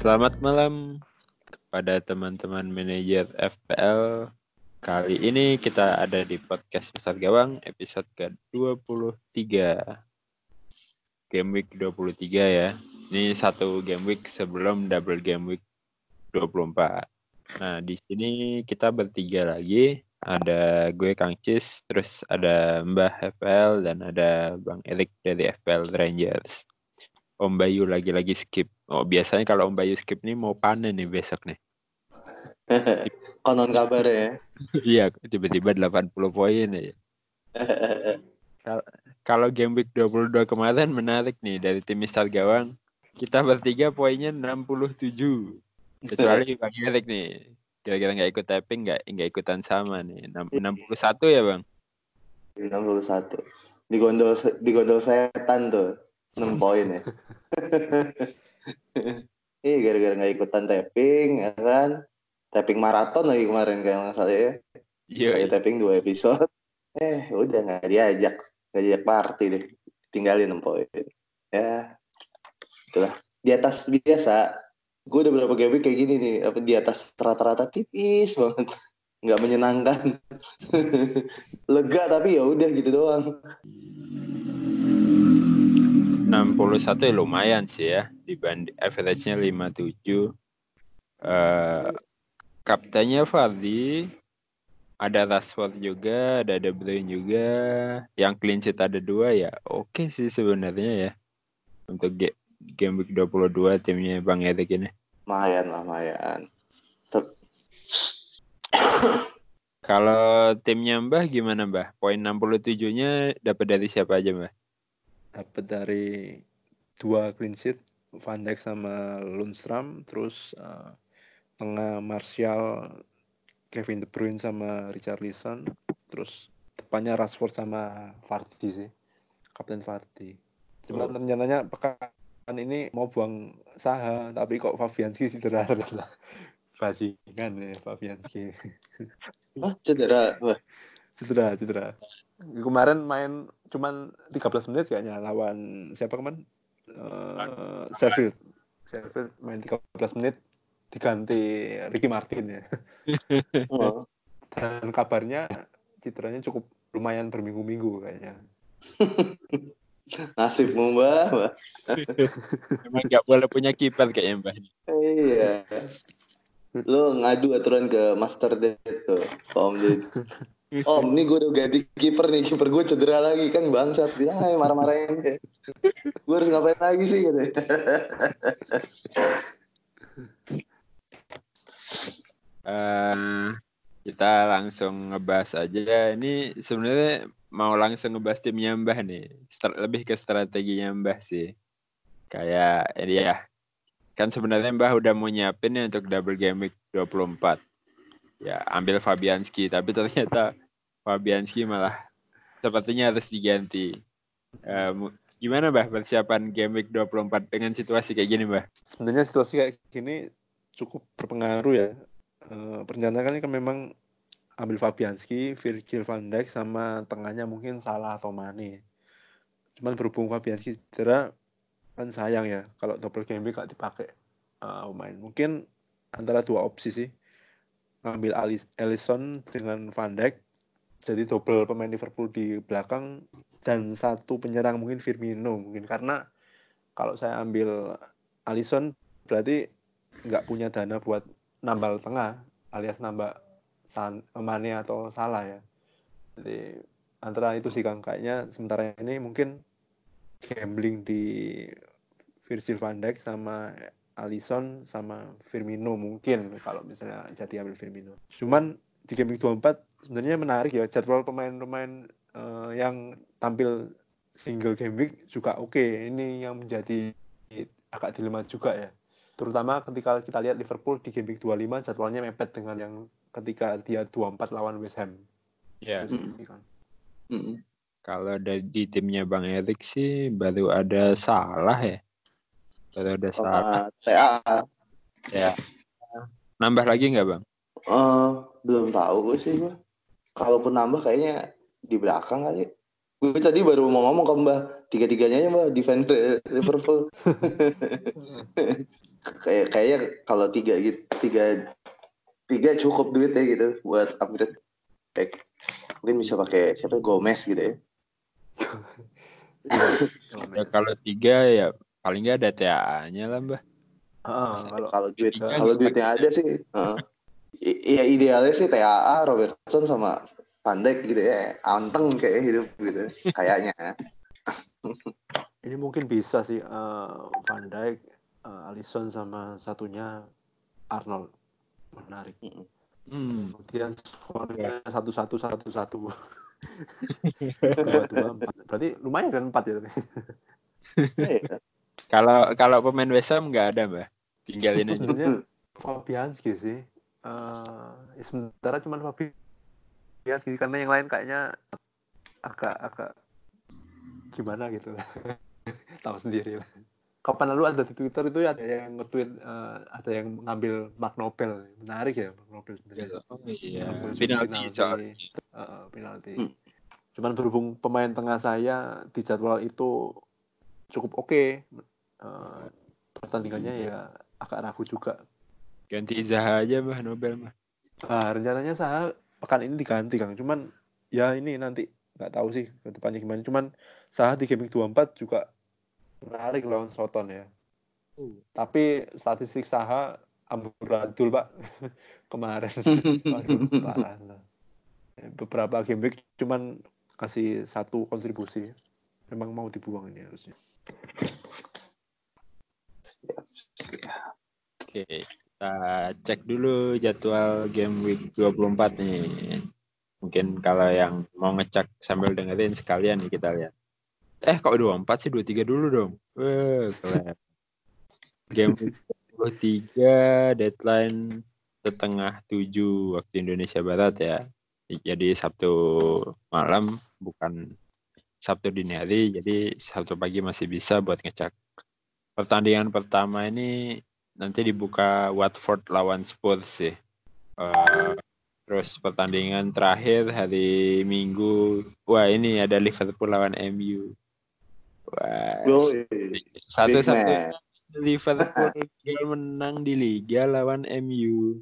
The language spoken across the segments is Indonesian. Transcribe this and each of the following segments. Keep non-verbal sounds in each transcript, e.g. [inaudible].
Selamat malam kepada teman-teman manajer FPL. Kali ini kita ada di podcast Besar Gawang episode ke-23. Game week 23 ya. Ini satu game week sebelum double game week 24. Nah, di sini kita bertiga lagi. Ada gue Kang Cis, terus ada Mbah FPL dan ada Bang Erik dari FPL Rangers. Om Bayu lagi-lagi skip. Oh, biasanya kalau Om Bayu skip nih mau panen nih besok nih. [laughs] Konon kabar ya. [laughs] Iya, tiba-tiba 80 poin ya. [laughs] Kalau game week 22 kemarin menarik nih dari tim Mister Gawang. Kita bertiga poinnya 67. Kecuali Bang Erik nih. Kira-kira nggak ikut tapping, nggak nggak ikutan sama nih. 61 ya Bang? 61. Di gondol di gondol setan tuh. 6 poin ya. Iya gara-gara nggak ikutan tapping ya kan. Tapping maraton lagi kemarin kayak nggak salah ya. Iya. Saya tapping dua episode. Eh udah nggak diajak. Nggak diajak party deh. Tinggalin 6 poin. Ya itulah. Di atas biasa. Gue udah berapa game kayak gini nih. Apa di atas rata-rata tipis banget. Nggak menyenangkan. [laughs] Lega tapi ya udah gitu doang. 61 ya lumayan sih ya dibanding average-nya 57 uh, kaptennya Fardi ada Rashford juga ada De Bruyne juga. Yang clean sheet ada dua ya oke okay sih sebenarnya ya. Untuk ge game week 22 timnya Bang Erik ini. Lumayan lah lumayan. [coughs] Kalau timnya Mbah gimana Mbah? Poin 67 nya dapat dari siapa aja Mbah? Dapat dari dua clean sheet Van Dijk sama Lundstram terus uh, tengah Martial Kevin De Bruyne sama Richarlison terus depannya Rashford sama Vardy sih Kapten Vardy. Cuma oh. rencananya pekan ini mau buang Saha tapi kok Fabianski cedera ternyata [laughs] bajingan ya Fabianski. [laughs] Oh cedera. Wah. cedera cedera. Kemarin main cuman 13 menit kayaknya lawan siapa kemarin uh, Sheffield. Sheffield main 13 menit diganti Ricky Martin ya. [laughs] Dan kabarnya citranya cukup lumayan berminggu-minggu kayaknya. [laughs] Nasibmu mbak. Emang nggak boleh punya kiper kayaknya mbak. Iya. [laughs] Lo ngadu aturan ke Master Date tuh Om Ded Om, ini gue udah ganti kiper nih, kiper gue cedera lagi. Kan bangsat, bilang ayo marah-marahin gue harus ngapain lagi sih gitu. uh, kita langsung ngebahas aja. Ini sebenarnya mau langsung ngebahas timnya Mbah nih, lebih ke strateginya Mbah sih. Kayak ya, kan sebenarnya Mbah udah mau nyiapin nih untuk double game week 24 ya ambil Fabianski. Tapi ternyata Fabianski malah sepertinya harus diganti. Uh, gimana Mbah persiapan game week 24 dengan situasi kayak gini Mbah? Sebenarnya situasi kayak gini cukup berpengaruh ya. Uh, perencanaannya kan memang ambil Fabianski, Virgil van Dijk sama tengahnya mungkin Salah atau Mane. Cuman berhubung Fabianski cedera kan sayang ya kalau double game week gak dipakai uh, main. Mungkin antara dua opsi sih ngambil Alisson dengan Van Dijk jadi double pemain Liverpool di belakang dan satu penyerang mungkin Firmino mungkin. Karena kalau saya ambil Alisson berarti nggak punya dana buat nambal tengah alias nambah San, Mane atau Salah ya. Jadi antara itu sih Kang. Kayaknya sementara ini mungkin gambling di Virgil van Dijk sama Alisson sama Firmino mungkin kalau misalnya jadi ambil Firmino. Cuman di game 24 sebenarnya menarik ya jadwal pemain-pemain eh, yang tampil single game week juga oke. Ini yang menjadi agak dilema juga ya. Terutama ketika kita lihat Liverpool di game week 25 jadwalnya mepet dengan yang ketika dia 24 lawan West Ham. Ya. Mm. Kan. Kalau dari di timnya Bang Erik sih baru ada salah ya. Baru ada salah. TA. Ya. Nambah lagi nggak Bang? Eh, belum tahu gue sih gue. Kalaupun nambah kayaknya di belakang kali. Gue tadi baru mau ngomong ke Mbak, tiga-tiganya ya Mbak, defender [laughs] Liverpool. [laughs] kayak kayaknya kalau tiga gitu, tiga tiga cukup duit ya gitu buat upgrade. Kayak, mungkin bisa pakai siapa Gomez gitu ya. [laughs] Ya, kalau tiga ya paling nggak ada TA-nya lah Mbah. Heeh, kalau Kalau duit kalau duitnya ada sih. heeh. I- Iya idealnya sih TAA, Robertson sama Van Dijk gitu ya. Anteng kayak hidup gitu. [laughs] Kayaknya. ini mungkin bisa sih eh, Van Dijk, eh, Alisson sama satunya Arnold. Menarik. Hmm. Kemudian skornya satu satu satu satu. [laughs] Dua dua empat. Berarti lumayan kan empat ya. Iya. Kalau kalau pemain West Ham nggak ada Mbah. Tinggalin aja. Sebenarnya Fabianski sih. Eh, ya sementara cuma Fabianski karena yang lain kayaknya agak agak gimana gitu. [laughs] Tahu sendiri lah. Kapan lalu ada di Twitter itu ada yang nge-tweet eh, ada yang ngambil Mark Nobel. Menarik ya Mark Nobel sebenarnya. Oh iya. Ngambil Penalti penalti. soalnya. Eh, penalti. Hmm. Cuman berhubung pemain tengah saya di jadwal itu cukup oke. Eh, pertandingannya ya agak ragu juga. Ganti Zaha aja Mbah Nobel Mbah. Nah, rencananya saya pekan ini diganti Kang. Cuman ya ini nanti nggak tahu sih ke depannya gimana. Cuman saya di gaming 24 juga menarik lawan Soton ya. Tapi statistik Saha amburadul Pak [laughs] kemarin. Waduh, [laughs] parah. Beberapa game week cuman kasih satu kontribusi. Memang mau dibuang ini harusnya. Siap, siap. Oke, kita cek dulu jadwal game week 24 nih. Mungkin kalau yang mau ngecek sambil dengerin sekalian nih kita lihat. Eh kok 24 sih 23 dulu dong. Wah, keren. Game week 23 deadline setengah tujuh waktu Indonesia Barat ya. Jadi Sabtu malam bukan Sabtu dini hari. Jadi Sabtu pagi masih bisa buat ngecek. Pertandingan pertama ini nanti dibuka Watford lawan Spurs sih. Eh, terus pertandingan terakhir hari Minggu, wah ini ada Liverpool lawan MU. Wah, satu-satu. Liverpool gagal menang di Liga lawan MU.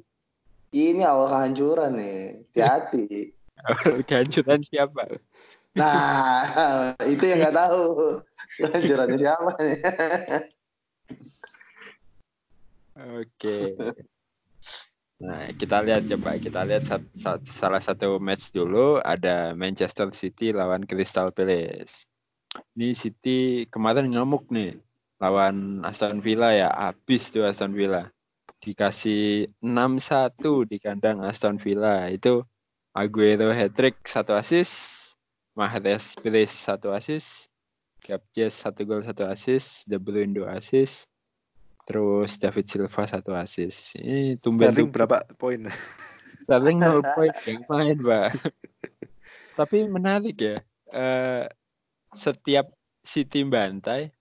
Ini awal kehancuran nih. Hati-hati. [laughs] Kehancuran siapa? Nah, itu yang nggak tahu. Kehancurannya siapa Oke. [laughs] Nah, kita lihat coba kita lihat sat- sat- salah satu match dulu ada Manchester City lawan Crystal Palace. Ini City kemarin ngamuk nih lawan Aston Villa ya, habis tuh Aston Villa. Dikasih 6-1 di kandang Aston Villa. Itu Aguero hat-trick satu assist, Mahrez Pires satu assist, Gapjes satu gol satu assist, De Bruyne dua assist, terus David Silva satu assist. Ini tumben Sterling tuh berapa poin? Sterling 0 [laughs] poin yang main, Pak. Tapi menarik ya. eh, setiap City bantai,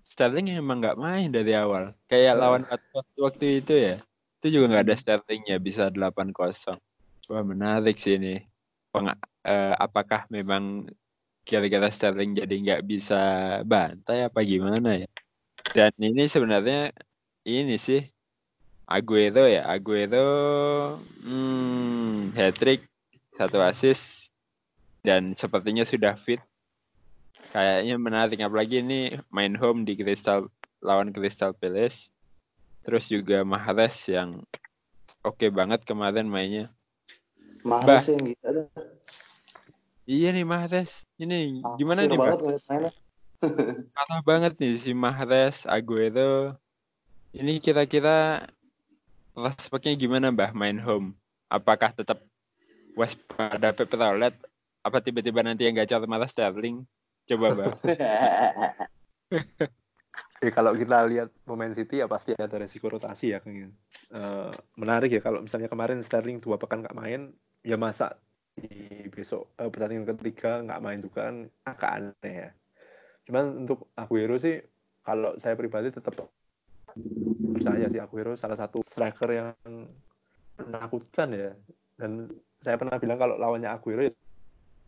Sterling emang nggak main dari awal. Kayak lawan Watford waktu itu ya. Itu juga nggak ada Sterlingnya bisa 8-0. Wah menarik sih ini. Peng- eh, apakah memang kira-kira Sterling jadi nggak bisa bantai apa gimana ya? Dan ini sebenarnya ini sih Aguero ya, Aguero hmm, hat trick, satu assist dan sepertinya sudah fit. Kayaknya menarik apalagi ini main home di Crystal lawan Crystal Palace. Terus juga Mahrez yang oke banget kemarin mainnya. Mahrez yang gila. Iya nih Mahrez. Ini gimana Naksir nih, banget. Parah [laughs] banget nih si Mahrez, Aguero. Ini kira-kira prospeknya gimana Mbah main home? Apakah tetap waspada Pep Toilet apa tiba-tiba nanti yang gacor malah Sterling coba bang [laughs] Ya, kalau kita lihat pemain City ya pasti ada resiko rotasi ya kan. Uh, menarik ya kalau misalnya kemarin Sterling dua pekan nggak main, ya masa di besok uh, pertandingan ketiga nggak main juga kan agak aneh ya. Cuman untuk Aguero sih kalau saya pribadi tetap percaya sih Aguero salah satu striker yang menakutkan ya. Dan saya pernah bilang kalau lawannya Aguero ya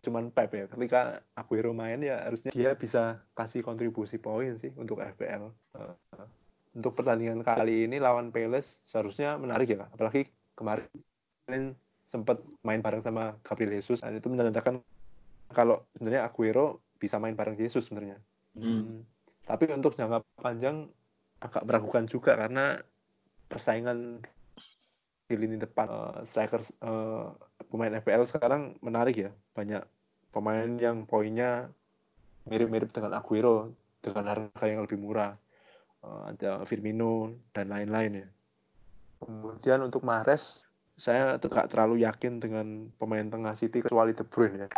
cuman Pep ya. Ketika Aguero main ya harusnya dia bisa kasih kontribusi poin sih untuk FPL. Eh, untuk pertandingan kali ini lawan Palace seharusnya menarik ya, apalagi kemarin sempat main bareng sama Gabriel Jesus dan itu menandakan kalau sebenarnya Aguero bisa main bareng Jesus sebenarnya. Hmm. Tapi untuk jangka panjang agak meragukan juga karena persaingan di lini depan uh, striker uh, pemain FPL sekarang menarik ya. Banyak pemain yang poinnya mirip-mirip dengan Aguero dengan harga yang lebih murah. Uh, ada Firmino dan lain-lain ya. Kemudian untuk Mahrez saya tidak terlalu yakin dengan pemain tengah City kecuali De Bruyne ya.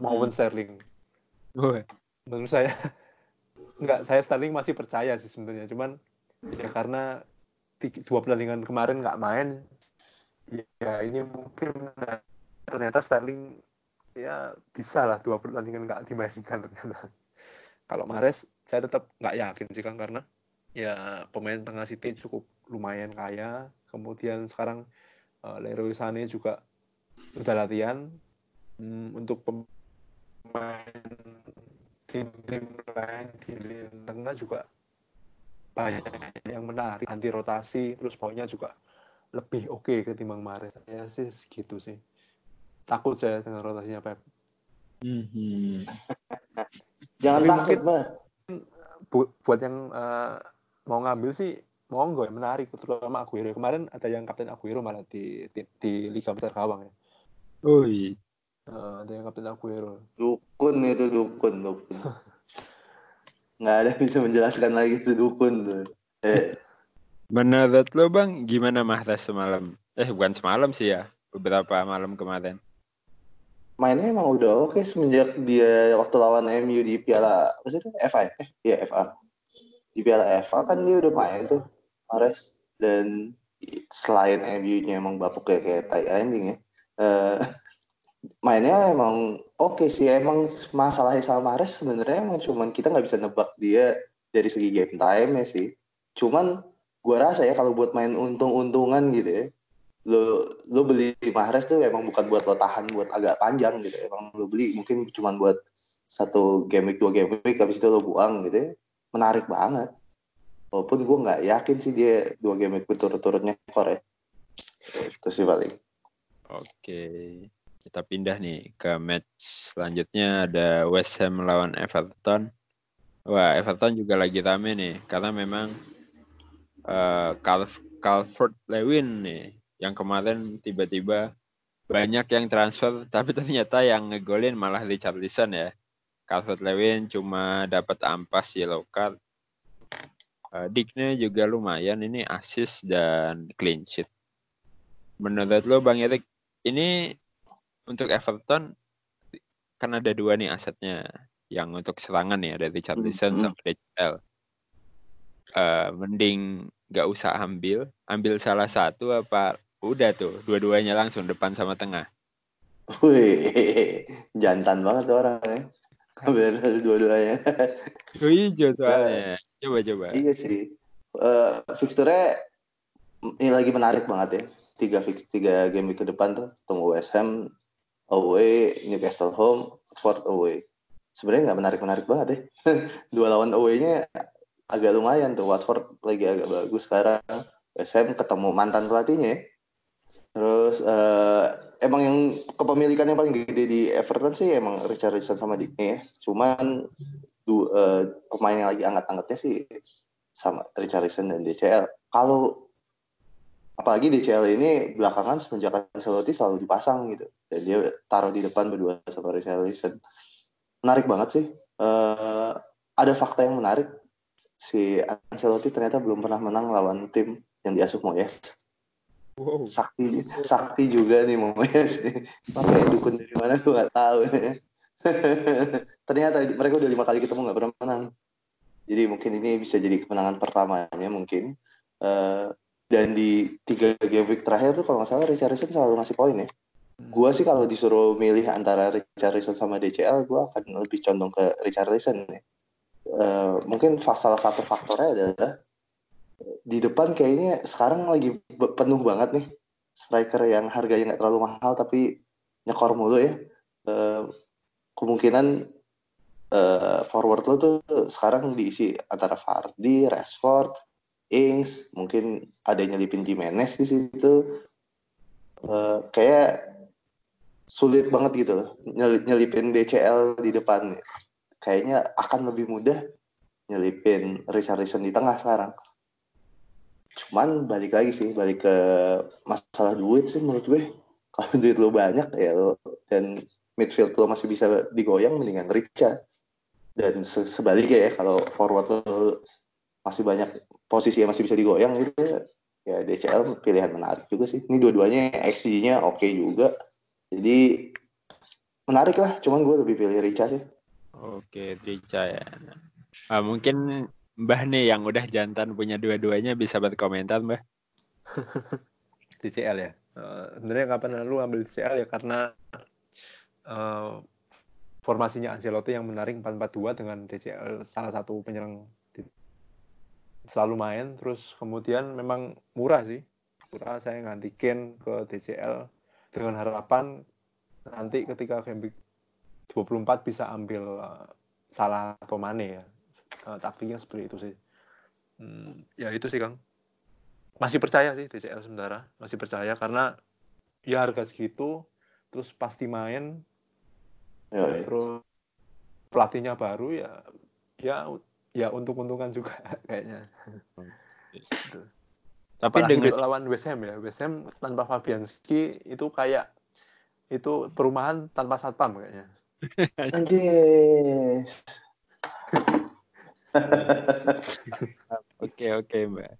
Maupun hmm. Sterling. Oh. menurut saya [laughs] enggak saya Sterling masih percaya sih sebenarnya. Cuman ya karena dua pertandingan kemarin nggak main ya ini mungkin ternyata Sterling ya bisa lah dua pertandingan nggak dimainkan ternyata. Kalau Mares saya tetap nggak yakin sih kan karena ya pemain tengah City cukup lumayan kaya. Kemudian sekarang uh, Leroy Sané juga udah latihan. Hmm, untuk pemain tim-tim lain di tengah juga banyak yang menarik. Anti rotasi terus poinnya juga lebih oke okay ketimbang Mares ya sih gitu sih. Takut saya dengan rotasinya Pep. Hmm. jangan Tapi takut mah bu buat yang uh, mau ngambil sih monggo ya menarik. Terutama Aguero. Kemarin ada yang kapten Aguero malah di di, di Liga Besar Kawang ya. Oh iya uh, ada yang kapten Aguero dukun itu dukun dukun [laughs] nggak ada bisa menjelaskan lagi itu dukun tuh. Eh. Menurut lo bang, gimana Mahrez semalam? Eh bukan semalam sih ya, beberapa malam kemarin. Mainnya emang udah oke semenjak dia waktu lawan MU di Piala apa sih FA eh iya FA di Piala FA kan dia udah main tuh Mahrez dan selain MU-nya emang bapuk kayak kayak tai anjing ya. Uh, [laughs] mainnya emang oke okay sih emang masalahnya sama Mares sebenarnya emang cuman kita nggak bisa nebak dia dari segi game time ya sih. Cuman gue rasa ya kalau buat main untung-untungan gitu ya lo lo beli Mahrez tuh emang bukan buat lo tahan buat agak panjang gitu. Emang lo beli mungkin cuma buat satu game week dua game week habis itu lo buang gitu ya. Menarik banget. Walaupun gue nggak yakin sih dia dua game week berturut-turutnya kore ya. Itu sih paling. Oke kita pindah nih ke match selanjutnya ada West Ham melawan Everton. Wah, Everton juga lagi rame nih karena memang uh, Calvert Lewin nih yang kemarin tiba-tiba banyak yang transfer [laughs] tapi ternyata yang ngegolin malah Richarlison ya. Calvert Lewin cuma dapat ampas yellow card. Uh, juga lumayan ini assist dan clean sheet. Menurut lo Bang Erik, ini untuk Everton kan ada dua nih asetnya yang untuk serangan ya dari Richarlison hmm. sama DCL. Uh, eh, mending nggak usah ambil, ambil salah satu apa udah tuh dua-duanya langsung depan sama tengah. Wih, jantan banget orang ya. Ambil dua-duanya. Hijau soalnya. Coba coba. Iya sih. Uh, fixture ini lagi menarik banget ya. Tiga fix tiga game ke depan tuh ketemu West Ham, away, Newcastle home, Watford away. Sebenarnya nggak menarik-menarik banget deh. [laughs] Dua lawan away-nya agak lumayan tuh. Watford lagi agak bagus sekarang. SM ketemu mantan pelatihnya ya. Terus uh, emang yang kepemilikan yang paling gede di Everton sih emang Richarlison sama Digne ya. Cuman du, uh, pemain yang lagi angkat-angkatnya sih sama Richarlison dan DCL. Kalau apalagi DCL ini belakangan semenjak Ancelotti selalu dipasang gitu dan dia taruh di depan berdua sama Richarlison menarik banget sih uh, ada fakta yang menarik si Ancelotti ternyata belum pernah menang lawan tim yang diasuh Moyes Wow. Sakti Sakti juga nih Moyes nih. Pakai dukun dari mana gue nggak tahu. [laughs] Ternyata mereka udah lima kali ketemu nggak pernah menang. Jadi mungkin ini bisa jadi kemenangan pertamanya mungkin. Eh, dan di tiga game week terakhir tuh kalau nggak salah Richarlison selalu ngasih poin ya. Gua sih kalau disuruh milih antara Richarlison sama DCL, gua akan lebih condong ke Richarlison ya. Eh, mungkin salah satu faktornya adalah di depan kayaknya sekarang lagi penuh banget nih striker yang harganya nggak terlalu mahal tapi nyekor mulu ya. Eh, kemungkinan eh, forward lo tuh sekarang diisi antara Vardy, Rashford, Ings, mungkin ada yang nyelipin Jimenez di situ. Eh, kayak sulit banget gitu loh nyel- nyelipin DCL di depan. Kayaknya akan lebih mudah nyelipin Richarlison di tengah sekarang. Cuman balik lagi sih, balik ke masalah duit sih menurut gue. [laughs] Kalau duit lo banyak ya lo dan midfield lo masih bisa digoyang mendingan Richa. Dan se- sebaliknya ya kalau forward lo masih banyak posisi yang masih bisa digoyang gitu ya DCL pilihan menarik juga sih. Ini dua-duanya XG-nya oke juga. Jadi menarik lah, cuman gue lebih pilih Richa sih. Oke, Trica ya. Ah, mungkin Mbah nih yang udah jantan punya dua-duanya bisa berkomentar, Mbah. [laughs] DCL ya. Eh, sebenarnya kapan lalu ambil DCL ya karena eh, formasinya Ancelotti yang menarik 4-4-2 dengan DCL salah satu penyerang selalu main terus kemudian memang murah sih. Murah saya ngantikin ke DCL dengan harapan nanti ketika game week 24 bisa ambil eh, salah atau Mane ya. Eh, taktiknya seperti itu sih. Hmm, ya itu sih Kang masih percaya sih DCL sementara masih percaya karena ya harga segitu terus pasti main Ya, ya. terus pelatihnya baru ya ya ya untung-untungan juga [laughs] kayaknya Gitu. Tapi apalagi dengan lawan West Ham ya West Ham tanpa Fabianski itu kayak itu perumahan tanpa satpam kayaknya Anjir. [laughs] Oke oke mbak.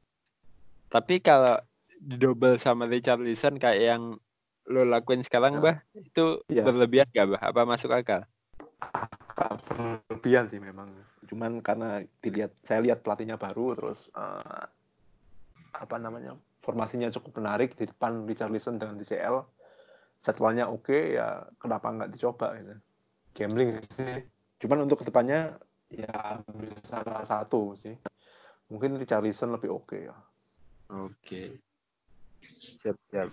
Tapi kalau double sama Richarlison kayak yang lo lakuin sekarang Ya. mbak, itu Iya. berlebihan gak mbak? Apa masuk akal? berlebihan sih memang cuman karena dilihat saya lihat pelatihnya baru terus eh, apa namanya formasinya cukup menarik di depan Richarlison dengan DCL jadwalnya oke ya kenapa nggak dicoba gitu. Gambling sih. Cuman untuk ke depannya ya salah satu sih. Mungkin Richarlison lebih oke ya. Oke. Siap siap.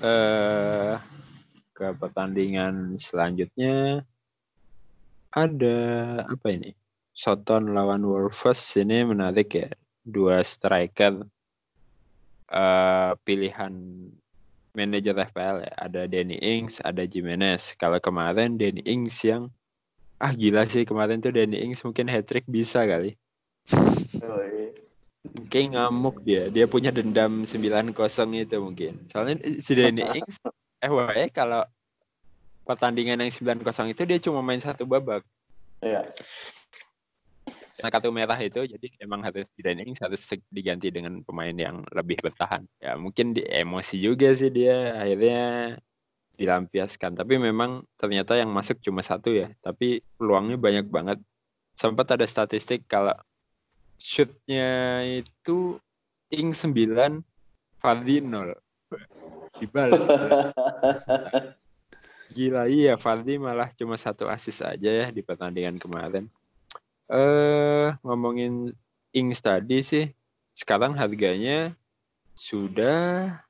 Eh ke pertandingan selanjutnya ada apa ini? Soton lawan Wolves ini menarik ya. Dua striker eh pilihan manajer FPL ya. Ada Danny Ings, ada Jimenez. Kalau kemarin Danny Ings yang ah gila sih kemarin tuh Danny Ings mungkin hat trick bisa kali. Kayak ngamuk dia. Dia punya dendam 9-0 itu mungkin. Soalnya si Danny Ings FYI kalau pertandingan yang 9-0 itu dia cuma main satu babak. Iya. Nah, kartu merah itu jadi emang harus Ings harus diganti dengan pemain yang lebih bertahan. Ya mungkin di emosi juga sih dia akhirnya dilampiaskan. Tapi memang ternyata yang masuk cuma satu ya. Tapi peluangnya banyak banget. Sempat ada statistik kalau shootnya itu Ing 9, Fardi 0. Dibalik. Gila iya Fardi malah cuma satu assist aja ya di pertandingan kemarin. Eh ngomongin Ings tadi sih sekarang harganya sudah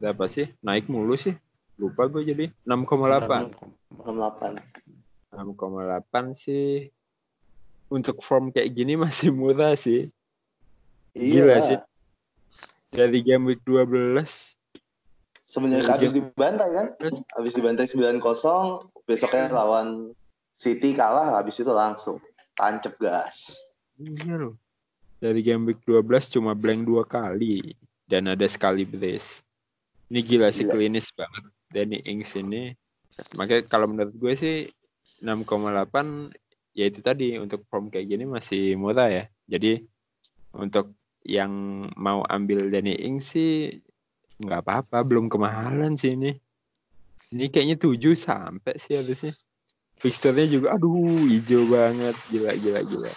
berapa sih? Naik mulu sih. Lupa gue jadi 6,8. 68. 6,8 sih. Untuk form kayak gini [laughs] masih murah sih. Gila Iya. sih. Dari game week 12 Semenjak Iya. habis dibantai kan? Habis dibantai 9-0, besoknya lawan City kalah, habis itu langsung tancep gas. Iya loh. Dari game week 12 cuma blank dua kali dan ada sekali brace. Ini gila sih Gila. klinis banget. Danny Ings ini. Makanya kalau menurut gue sih 6,8 ya itu tadi untuk form kayak gini masih murah ya. Jadi untuk yang mau ambil Danny Ings sih nggak apa-apa, belum kemahalan sih ini. Ini kayaknya 7 sampai sih harusnya. Fixturnya juga aduh hijau banget, gila gila gila.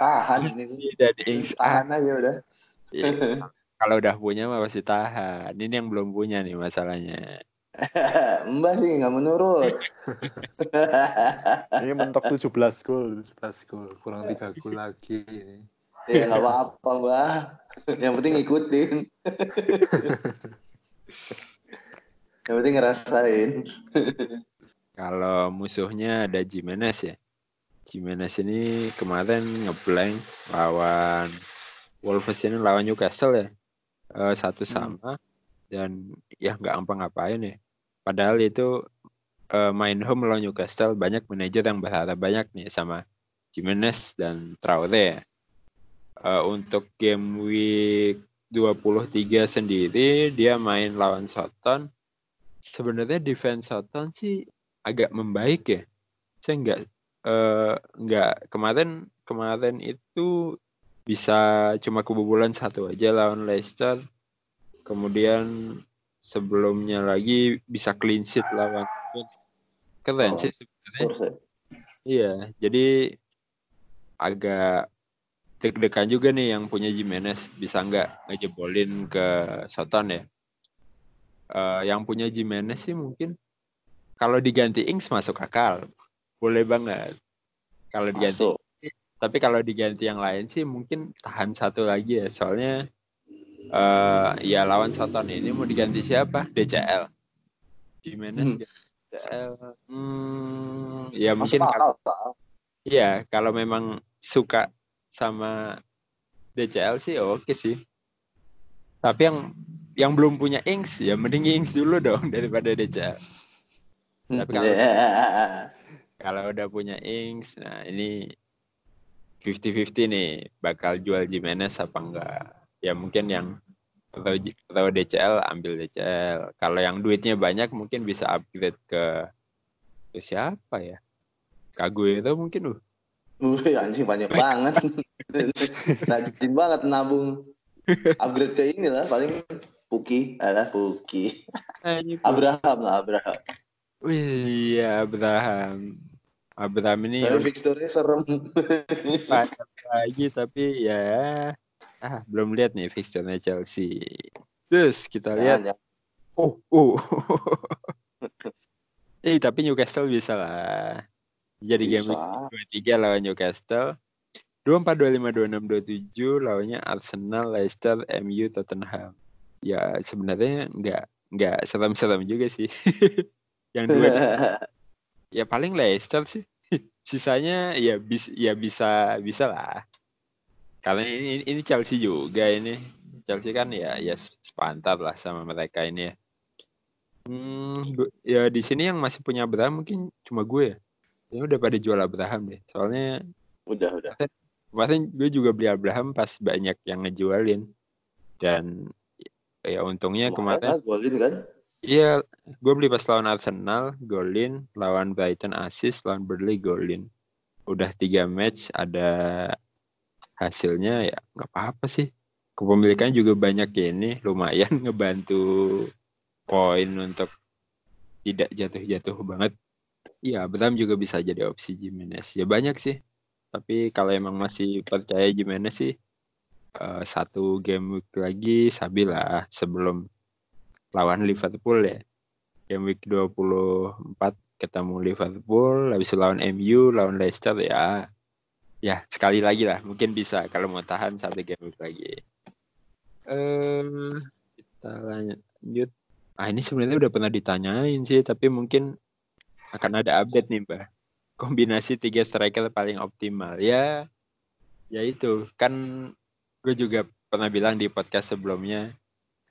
Tahan ini. Ings [laughs] ah, Tahan aja udah. ya, kalau udah punya mah pasti tahan. Ini yang belum punya nih masalahnya. [laughs] Mbak sih nggak menurut. Ini mentok 17 gol, 17 gol, kurang 3 gol lagi ini. ya nggak apa-apa mbak. [laughs] Yang penting ikutin. [laughs] Yang penting ngerasain. Kalau musuhnya ada Jimenez ya. Jimenez ini kemarin ngeblank lawan Wolves ini lawan Newcastle ya. Eh, satu sama dan ya nggak ngapa-ngapain ya. Padahal itu eh, main home lawan Newcastle banyak manajer yang berharap banyak nih sama Jimenez dan Traore ya. Eh, untuk game week 23 sendiri dia main lawan Soton. Sebenarnya defense Soton sih agak membaik ya. Saya nggak eh, nggak kemarin kemarin itu bisa cuma kebobolan satu aja lawan Leicester. Kemudian sebelumnya lagi bisa clean sheet lawan keren Oh, sih sebenarnya. Ya. Iya, jadi agak deg-degan juga nih yang punya Jimenez bisa nggak ngejebolin ke Soton ya. Eh, yang punya Jimenez sih mungkin kalau diganti Ings masuk akal, boleh banget. Kalau diganti, Masuk. tapi kalau diganti yang lain sih mungkin tahan satu lagi ya. Soalnya eh ya lawan Soton ini mau diganti siapa? DCL. Jimenez Hmm. DCL. Hmm, ya Masuk mungkin kalau- akal. Iya, kalau memang suka sama DCL sih oke sih. Tapi yang yang belum punya Ings ya mending Ings dulu dong [laughs] daripada DCL. Tapi kalau- Ya. [laughs] Kalau udah punya Ings, nah ini 50-50 nih bakal jual Jimenez apa enggak. Ya mungkin yang atau, atau DCL ambil DCL. Kalau yang duitnya banyak mungkin bisa upgrade ke, ke siapa ya? Kague itu mungkin uh. Wih, anjing banyak banget. [laughs] Rajin banget nabung. Upgrade ke ini lah paling Puki, ada Puki. Abraham lah Abraham. Wih, iya Abraham. Abraham ini Tapi fixturnya serem. lagi tapi ya ah belum lihat nih fixturenya Chelsea. Terus kita lihat Jangan, oh oh. [laughs] eh tapi Newcastle bisa lah. Jadi game Bisa. week 23 lawan Newcastle. 24 25 26 27 lawannya Arsenal, Leicester, MU, Tottenham. Ya sebenarnya nggak nggak serem-serem juga sih. [laughs] Yang dua [laughs] ya paling Leicester sih. [laughs] Sisanya ya bis ya bisa bisa lah. Karena ini ini Chelsea juga ini. Chelsea kan ya ya sepantar lah sama mereka ini ya. Hmm, ya di sini yang masih punya Abraham mungkin cuma gue ya. Ya udah pada jual Abraham deh. Soalnya udah udah. kemarin gue juga beli Abraham pas banyak yang ngejualin. Dan ya untungnya kemarin lah, golin kan. Iya, gue beli pas lawan Arsenal, golin, lawan Brighton assist, lawan Burnley golin. Udah tiga match, ada hasilnya ya nggak apa-apa sih. Kepemilikannya juga banyak ya ini, lumayan [laughs] ngebantu poin untuk tidak jatuh-jatuh banget. Iya, Abraham juga bisa jadi opsi Jimenez. Ya banyak sih. Tapi kalau emang masih percaya Jimenez sih, eh, satu game week lagi Sabila sebelum lawan Liverpool ya. Game week 24 ketemu Liverpool, habis lawan MU, lawan Leicester ya. Ya, sekali lagi lah, mungkin bisa kalau mau tahan satu game week lagi. Eh, kita lanjut. Ah, ini sebenarnya udah pernah ditanyain sih, tapi mungkin akan ada update nih, Mbak. Kombinasi tiga striker paling optimal. Ya, ya itu. Kan gue juga pernah bilang di podcast sebelumnya,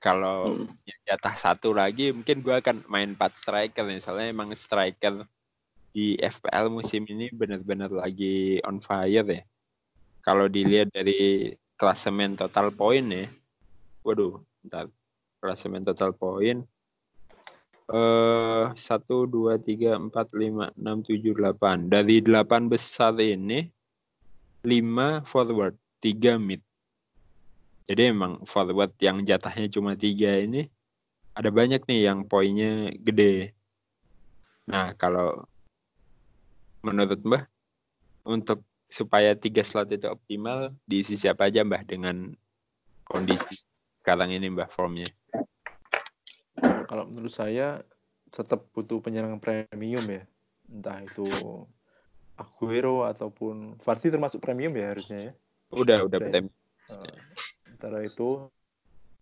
kalau Hmm. ya, jatah satu lagi mungkin gue akan main 4 striker nih soalnya emang striker di FPL musim ini benar-benar lagi on fire ya kalau dilihat dari klasemen total poin ya waduh bentar klasemen total poin satu dua tiga empat lima enam tujuh delapan dari delapan besar ini lima forward tiga mid Jadi emang forward yang jatahnya cuma tiga ini ada banyak nih yang poinnya gede. Nah kalau menurut Mbah untuk supaya tiga slot itu optimal diisi siapa aja Mbah dengan kondisi sekarang ini Mbah formnya? Kalau menurut saya tetap butuh penyerang premium ya. Entah itu Aguero ataupun Vardy termasuk premium ya harusnya ya. Udah, udah Oke. premium. Antara itu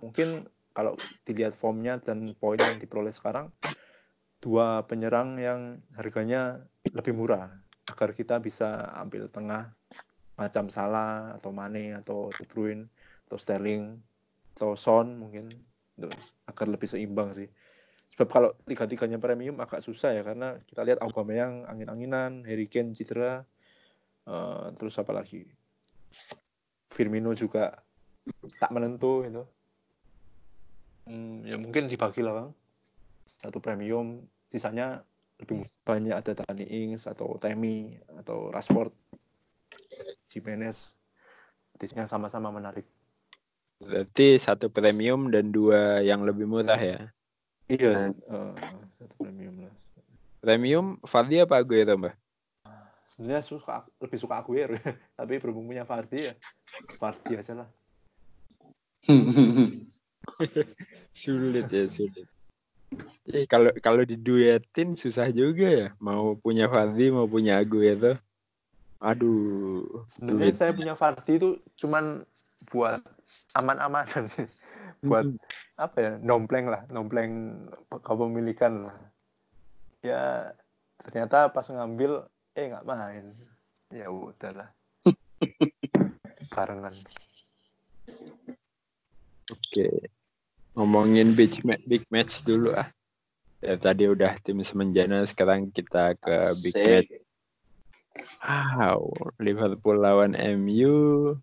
mungkin kalau dilihat formnya dan poin yang diperoleh sekarang dua penyerang yang harganya lebih murah agar kita bisa ambil tengah macam Salah atau Mane atau De Bruyne atau Sterling atau Son mungkin agar lebih seimbang sih sebab kalau tiga-tiganya premium agak susah ya karena kita lihat Aubameyang angin-anginan Harry Kane cedera eh, terus apa lagi Firmino juga tak menentu gitu. Hmm, ya mungkin dibagi lah bang. Satu premium, sisanya lebih banyak ada Dani Ings atau Temi atau Rashford, Jimenez. Yang sama-sama menarik. Berarti satu premium dan dua yang lebih murah ya. Iya, eh, satu premium lah. Premium Vardy apa Aguero Mbah? Sebenarnya suka lebih suka Aguero, [laughs] tapi berhubung punya Vardy ya, Vardy aja lah. [laughs] Sulit ya, sulit. Eh, kalau kalau diduetin susah juga ya. Mau punya Vardy, mau punya Aguero. Aduh, Sebenarnya saya punya Vardy itu cuman buat aman-amanan [laughs] sih. Buat apa ya nompleng lah nompleng kepemilikan lah ya ternyata pas ngambil eh nggak main ya udahlah [laughs] barengan Oke. Ngomongin big match, big match dulu ah. Ya, tadi udah tim semenjana, sekarang kita ke big Asik. match. Wow, Liverpool lawan MU.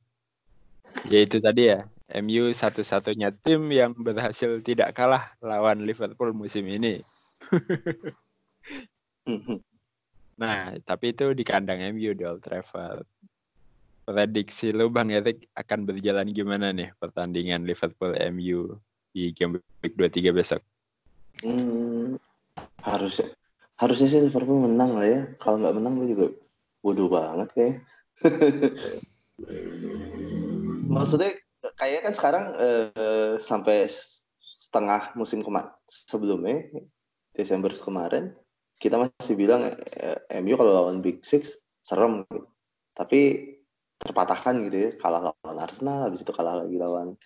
Ya itu tadi ya, MU satu-satunya tim yang berhasil tidak kalah lawan Liverpool musim ini. [laughs] Nah, tapi itu di kandang MU di Old Trafford. Prediksi lu Bang Erik akan berjalan gimana nih pertandingan Liverpool MU di game week 23 besok? Hmm, harusnya harusnya sih Liverpool menang lah ya. Kalau nggak menang gue juga bodoh banget kayak. [laughs] Maksudnya kayaknya kan sekarang eh, sampai setengah musim kemarin sebelumnya Desember kemarin kita masih bilang eh, MU kalau lawan Big Six serem gitu. Tapi terpatahkan gitu ya kalah lawan Arsenal habis itu kalah lagi lawan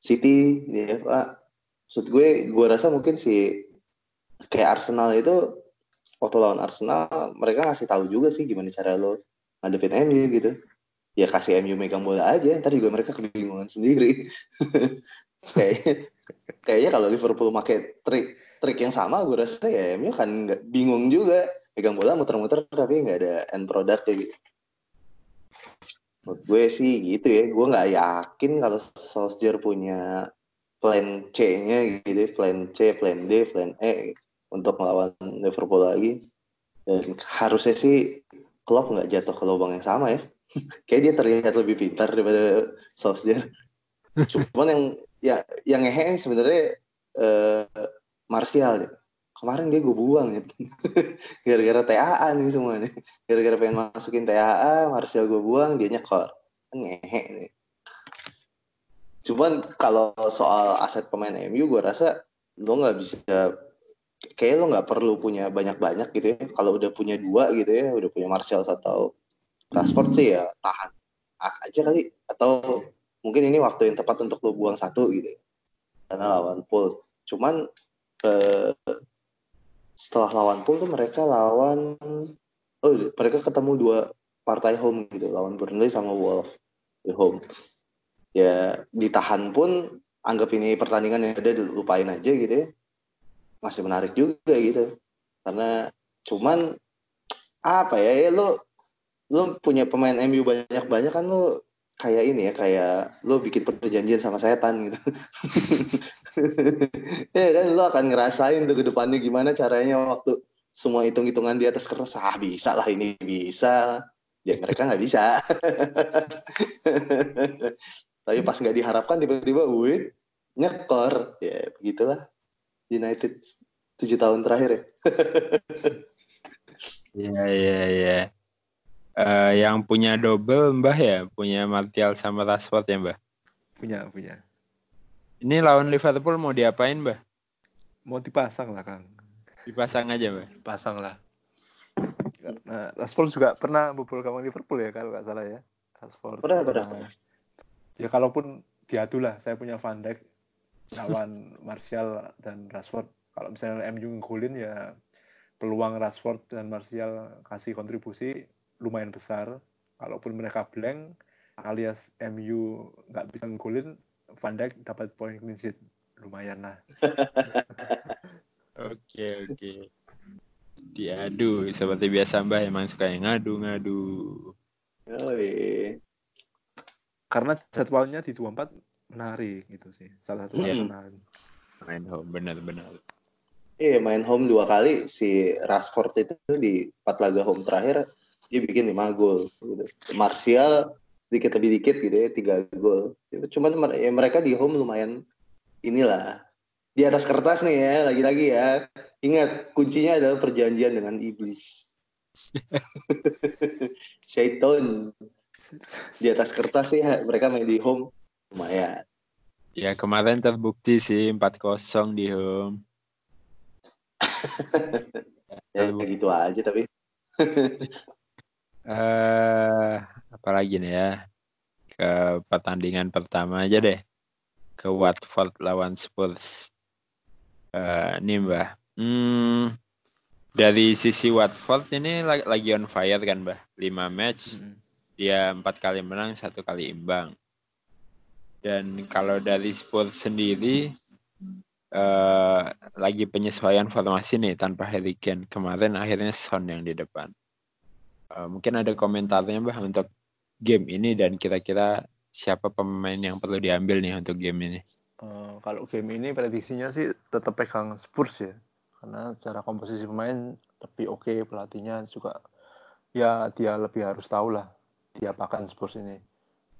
City di FA. Maksud gue gue rasa mungkin si kayak Arsenal itu waktu lawan Arsenal mereka ngasih tahu juga sih gimana cara lo ngadepin MU gitu ya kasih MU megang bola aja ntar juga mereka kebingungan sendiri. [laughs] Kayak kayaknya kalau Liverpool pakai trik trik yang sama gue rasa ya MU kan nggak bingung juga. Megang bola muter-muter tapi nggak ada end product kayak gitu. Menurut gue sih gitu ya gue nggak yakin kalau Solskjaer punya plan C-nya gitu ya. plan C plan D plan E untuk melawan Liverpool lagi. Dan harusnya sih Klopp nggak jatuh ke lubang yang sama ya kayak dia terlihat lebih pintar daripada Solskjaer cuman yang ya yang ngehe sebenarnya eh, Martial ya. kemarin dia gue buang ya [laughs] gara-gara TAA nih semua nih gara-gara pengen masukin TAA Martial gue buang dia nyekor. Ngehe nih cuman kalau soal aset pemain MU gue rasa lo nggak bisa kayak lo nggak perlu punya banyak-banyak gitu ya. Kalau udah punya dua gitu ya udah punya Martial atau Rashford sih ya tahan aja kali. Atau mungkin ini waktu yang tepat untuk lo buang satu gitu karena lawan Pool cuman eh, setelah lawan Pool tuh mereka lawan oh mereka ketemu dua partai home gitu lawan Burnley sama Wolves di home. Ya ditahan pun anggap ini pertandingan yang ada lupain aja gitu ya. Masih menarik juga gitu. Karena cuman apa ya ya lo lo punya pemain MU banyak banyak kan lo kayak ini ya kayak lo bikin perjanjian sama setan gitu [laughs] ya kan lo akan ngerasain tuh ke depannya gimana caranya waktu semua hitung-hitungan di atas kertas ah bisa lah ini bisa ya mereka nggak bisa [laughs] Tapi pas nggak diharapkan tiba-tiba wih nyekor. Ya begitulah United tujuh tahun terakhir ya. [laughs] Iya iya. Eh, yang punya double Mbah ya, punya Martial sama Rashford ya Mbah. Punya, punya. Ini lawan Liverpool mau diapain Mbah? Mau dipasang lah, Kang. Dipasang aja Mbah. Pasang lah. Nah, Rashford juga pernah bobol gawang Liverpool ya, kalau nggak salah ya. Rashford. Pernah, pernah. Nah, ya kalaupun diadu lah, saya punya Van Dijk lawan [laughs] Martial dan Rashford. Kalau misalnya MU ngegolin ya peluang Rashford dan Martial kasih kontribusi lumayan besar. Kalaupun mereka blank alias MU nggak bisa ngegolin, Van Dijk dapat poin clean sheet. Lumayan lah. [laughs] Oke oke. Diadu seperti biasa Mbah emang suka yang ngadu-ngadu. Oh, iya. Karena jadwalnya di 24 menarik gitu sih. Salah satu Iya. yang menarik. Main home benar-benar. Iya main home dua kali si Rashford itu di empat laga home terakhir dia bikin lima gol. Gitu. Martial sedikit lebih dikit gitu ya tiga gol. Cuman mer- ya, mereka di home lumayan inilah di atas kertas nih ya lagi-lagi ya. Ingat kuncinya adalah perjanjian dengan iblis. [laughs] Syaiton di atas kertas ya mereka main di home lumayan. Ya kemarin terbukti sih 4-0 di home. [laughs] Ya gitu aja tapi [laughs] Eh, apalagi nih ya? Ke pertandingan pertama aja deh. Ke Watford lawan Spurs. Eh, ini Mbah. Hmm, dari sisi Watford ini la- lagi on fire kan Mbah. 5 match, Mm. dia empat kali menang, satu kali imbang. Dan kalau dari Spurs sendiri eh lagi penyesuaian formasi nih tanpa Harry Kane. Kemarin akhirnya Son yang di depan. Eh, mungkin ada komentarnya Mbah untuk game ini dan kira-kira siapa pemain yang perlu diambil nih untuk game ini. Eh, kalau game ini prediksinya sih tetap pegang Spurs ya. Karena secara komposisi pemain lebih oke, pelatihnya juga ya dia lebih harus tahu lah diapakan Spurs ini.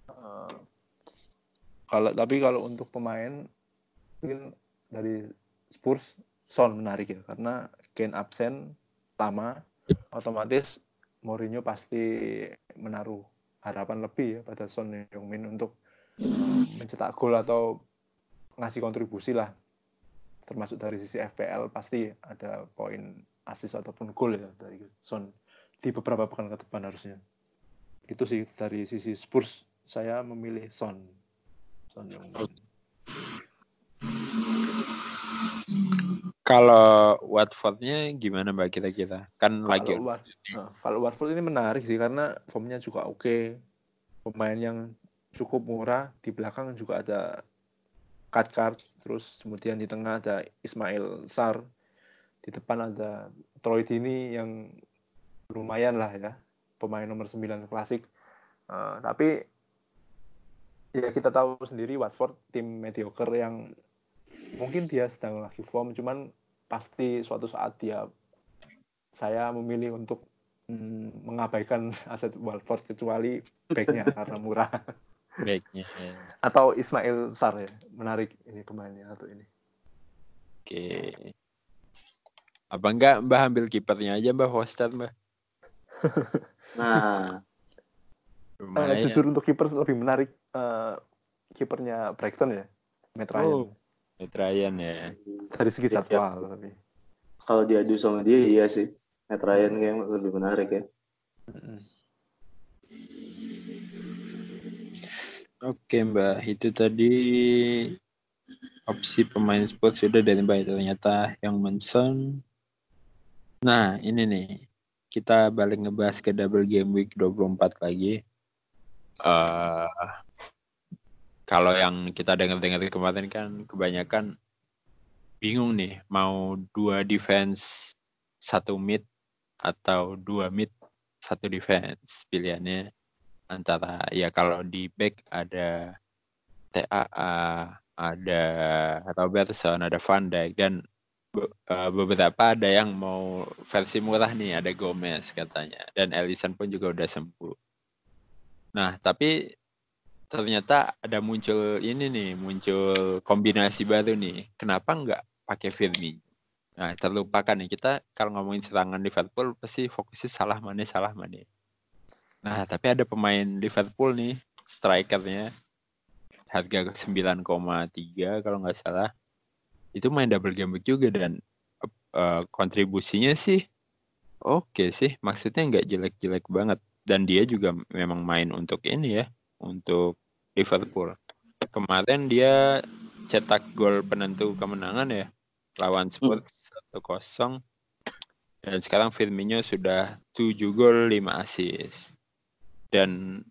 Eh, kalau tapi kalau untuk pemain mungkin dari Spurs Son menarik ya karena Kane absen lama otomatis Mourinho pasti menaruh harapan lebih ya pada Son Heung-min untuk mencetak gol atau ngasih kontribusi lah. Termasuk dari sisi FPL pasti ada poin assist ataupun gol ya dari Son di beberapa pekan ke depan harusnya. Itu sih dari sisi Spurs saya memilih Son. Son Heung-min Kalau Watfordnya gimana Mbak kira-kira? Kan lagi Kalau Wat- Nah, kalau Watford ini menarik sih karena formnya juga oke. Pemain yang cukup murah di belakang juga ada Cathcart, terus kemudian di tengah ada Ismail Sar, di depan ada Troy Dini yang lumayan lah ya, pemain nomor 9 klasik. Eh, tapi ya kita tahu sendiri Watford tim mediocre yang mungkin dia sedang lagi form, cuman pasti suatu saat dia saya memilih untuk mm, mengabaikan [laughs] aset Watford kecuali backnya [laughs] karena murah backnya. atau Ismail Sar ya menarik ini pemainnya satu ini Oke. Apa enggak Mbak ambil kipernya aja Mbak Hostad Mbak? [laughs] nah Lumayan. jujur untuk kiper lebih menarik eh, kipernya Brighton ya Matt Ryan Oh. Matt Ryan ya. dari segi Iya. jadwal tapi kalau diadu sama dia iya sih Matt Ryan kayak lebih menarik ya Mm-mm. Oke Mbak, itu tadi opsi pemain sport sudah dari Mbak ternyata yang mention. Nah ini nih, kita balik ngebahas ke double game week 24 lagi. eh kalau yang kita dengar-dengar kemarin kan kebanyakan bingung nih mau dua defense satu mid atau dua mid satu defense pilihannya. Antara ya kalau di back ada TAA ada Robertson ada Van Dijk dan eh, beberapa ada yang mau versi murah nih ada Gomez katanya. Dan Ellison pun juga udah sembuh. Nah tapi ternyata ada muncul ini nih, muncul kombinasi baru nih. Kenapa nggak pakai Firmino? Nah, terlupakan nih kita kalau ngomongin serangan Liverpool pasti fokusnya salah mana salah mana. Nah, tapi ada pemain Liverpool nih, strikernya harga 9,3 kalau nggak salah. Itu main double game juga dan uh, kontribusinya sih oke okay sih, maksudnya nggak jelek-jelek banget dan dia juga memang main untuk ini ya, untuk Liverpool. Kemarin dia cetak gol penentu kemenangan ya lawan Spurs satu kosong dan sekarang Firmino sudah 7 gol 5 assist. Dan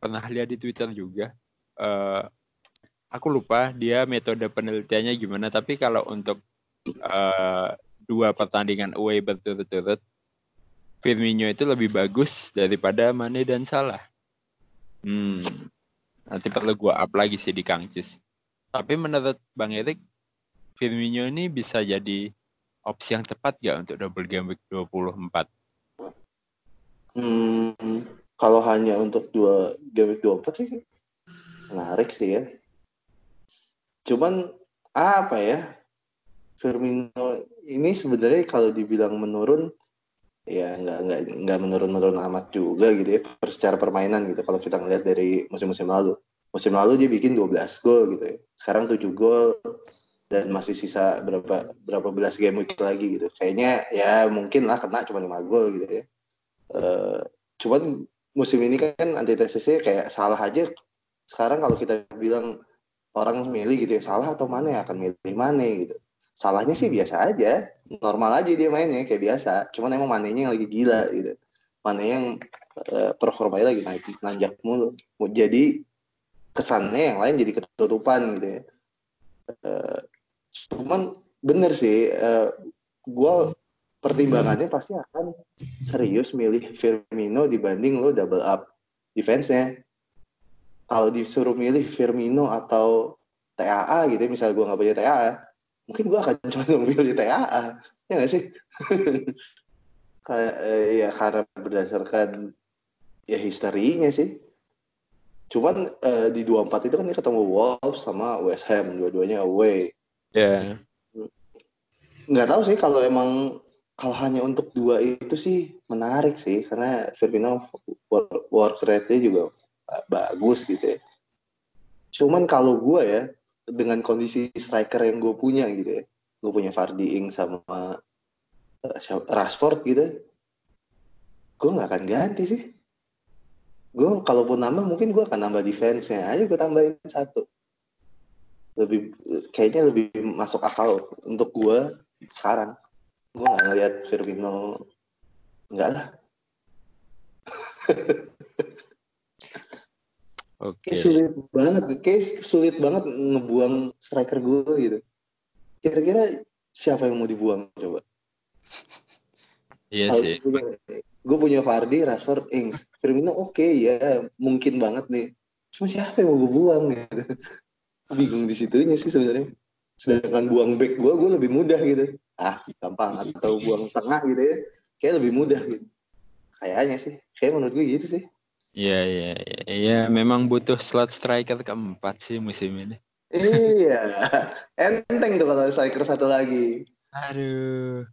pernah lihat di Twitter juga uh, aku lupa dia metode penelitiannya gimana tapi kalau untuk uh, dua pertandingan away berturut-turut Firmino itu lebih bagus daripada Mane dan Salah. Hmm, Nanti perlu gue up lagi sih di Kangcis. Tapi menurut Bang Erik, Firmino ini bisa jadi opsi yang tepat gak untuk double game week 24? Hmm, kalau hanya untuk dua game week 24 sih menarik sih ya. Cuman apa ya? Firmino ini sebenarnya kalau dibilang menurun ya nggak nggak nggak menurun-menurun amat juga gitu ya secara permainan gitu. Kalau kita ngeliat dari musim-musim lalu. Musim lalu dia bikin 12 gol gitu ya. Sekarang 7 gol dan masih sisa berapa berapa belas game week lagi gitu. Kayaknya ya mungkin lah kena cuma 5 gol gitu ya. Uh, cuman musim ini kan antitesisnya kayak salah aja. Sekarang kalau kita bilang orang milih gitu ya salah atau mana ya akan milih mana gitu salahnya sih biasa aja. Normal aja dia mainnya kayak biasa. Cuman emang manenya yang lagi gila gitu. Mana yang uh, performanya lagi naik nanjak mulu. Jadi kesannya yang lain jadi ketutupan gitu ya. Uh, cuman bener sih uh, eh, gue pertimbangannya pasti akan serius milih Firmino dibanding lo double up defense-nya. Kalau disuruh milih Firmino atau TAA gitu ya, misalnya gue nggak punya TAA mungkin gue akan [laughs] coba ngambil di TAA ya nggak sih [laughs] kayak eh, ya karena berdasarkan ya historinya sih cuman eh, di 24 itu kan dia ketemu Wolves sama West Ham dua-duanya away ya yeah. nggak tahu sih kalau emang kalau hanya untuk dua itu sih menarik sih karena Firmino work rate-nya juga bagus gitu ya. Cuman kalau gue ya dengan kondisi striker yang gue punya gitu ya. Gue punya Fardi Ing sama uh, Rashford gitu. Gue nggak akan ganti sih. Gue kalaupun nambah mungkin gue akan nambah defense-nya. Aja gue tambahin satu. Lebih kayaknya lebih masuk akal untuk gue sekarang. Gue nggak ngeliat Firmino. Enggak lah [laughs] Oke. Okay. sulit banget, kayak sulit banget ngebuang striker gue gitu. Kira-kira siapa yang mau dibuang coba? Iya sih. Gue punya Fardi, Rashford, Ings, Firmino oke okay, ya mungkin banget nih. Cuma siapa yang mau gue buang gitu? Bingung di situnya sih sebenarnya. Sedangkan buang back gue, gue lebih mudah gitu. Ah, gampang. Atau buang tengah gitu ya. Kayak lebih mudah gitu. Kayaknya sih. Kayak menurut gue gitu sih. Iya, iya, iya. Iya, memang butuh slot striker keempat sih musim ini. iya, enteng tuh kalau striker satu lagi. Aduh.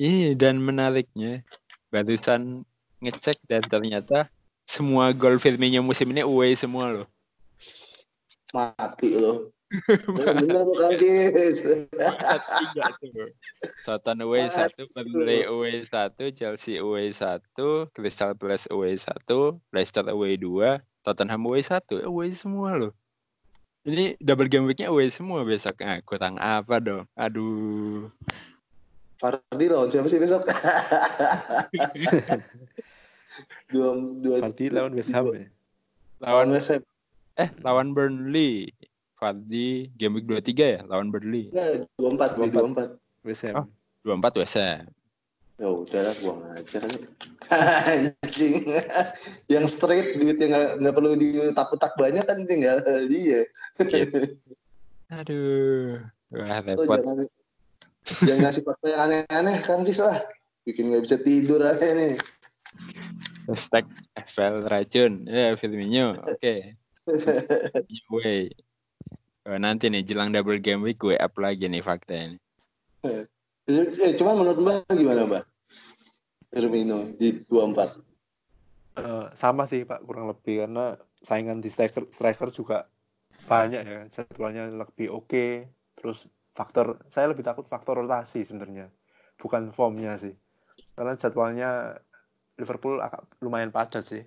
Ini dan menariknya, barusan ngecek dan ternyata semua gol Firmino musim ini away semua loh. Mati loh. Tiga tuh. Soton away satu, Burnley away satu, Chelsea away satu, Crystal Palace away satu, Leicester away dua, Tottenham away satu, away semua loh. Ini double game weeknya away semua besok. Ah, kurang apa dong? Aduh. Fardi lawan siapa sih besok? [laughs] dua, dua, Fardi lawan West Ham ya? Lawan West Ham. Eh, lawan Burnley. Fardi game week 23 ya lawan Burnley. Nah, 24, 24. 24. West Ham. Oh, 24 West Ham. Ya udah lah buang aja kan. Anjing. yang straight duitnya nggak nggak perlu ditak-tak banyak kan tinggal dia. Aduh. Wah, repot. jangan, jangan ngasih fakta yang aneh-aneh kan sih lah. Bikin nggak bisa tidur aja nih. Hashtag FL racun. Ya, Firmino. Oke. [laughs] Okay. Way. Oh, nanti nih jelang double game week gue up lagi nih fakta ini. Eh, cuman menurut Mbak gimana Mbak? Firmino di 24. Eh, sama sih Pak kurang lebih karena saingan di striker striker juga banyak ya jadwalnya lebih oke terus faktor saya lebih takut faktor rotasi sebenarnya bukan formnya sih karena jadwalnya Liverpool agak lumayan padat sih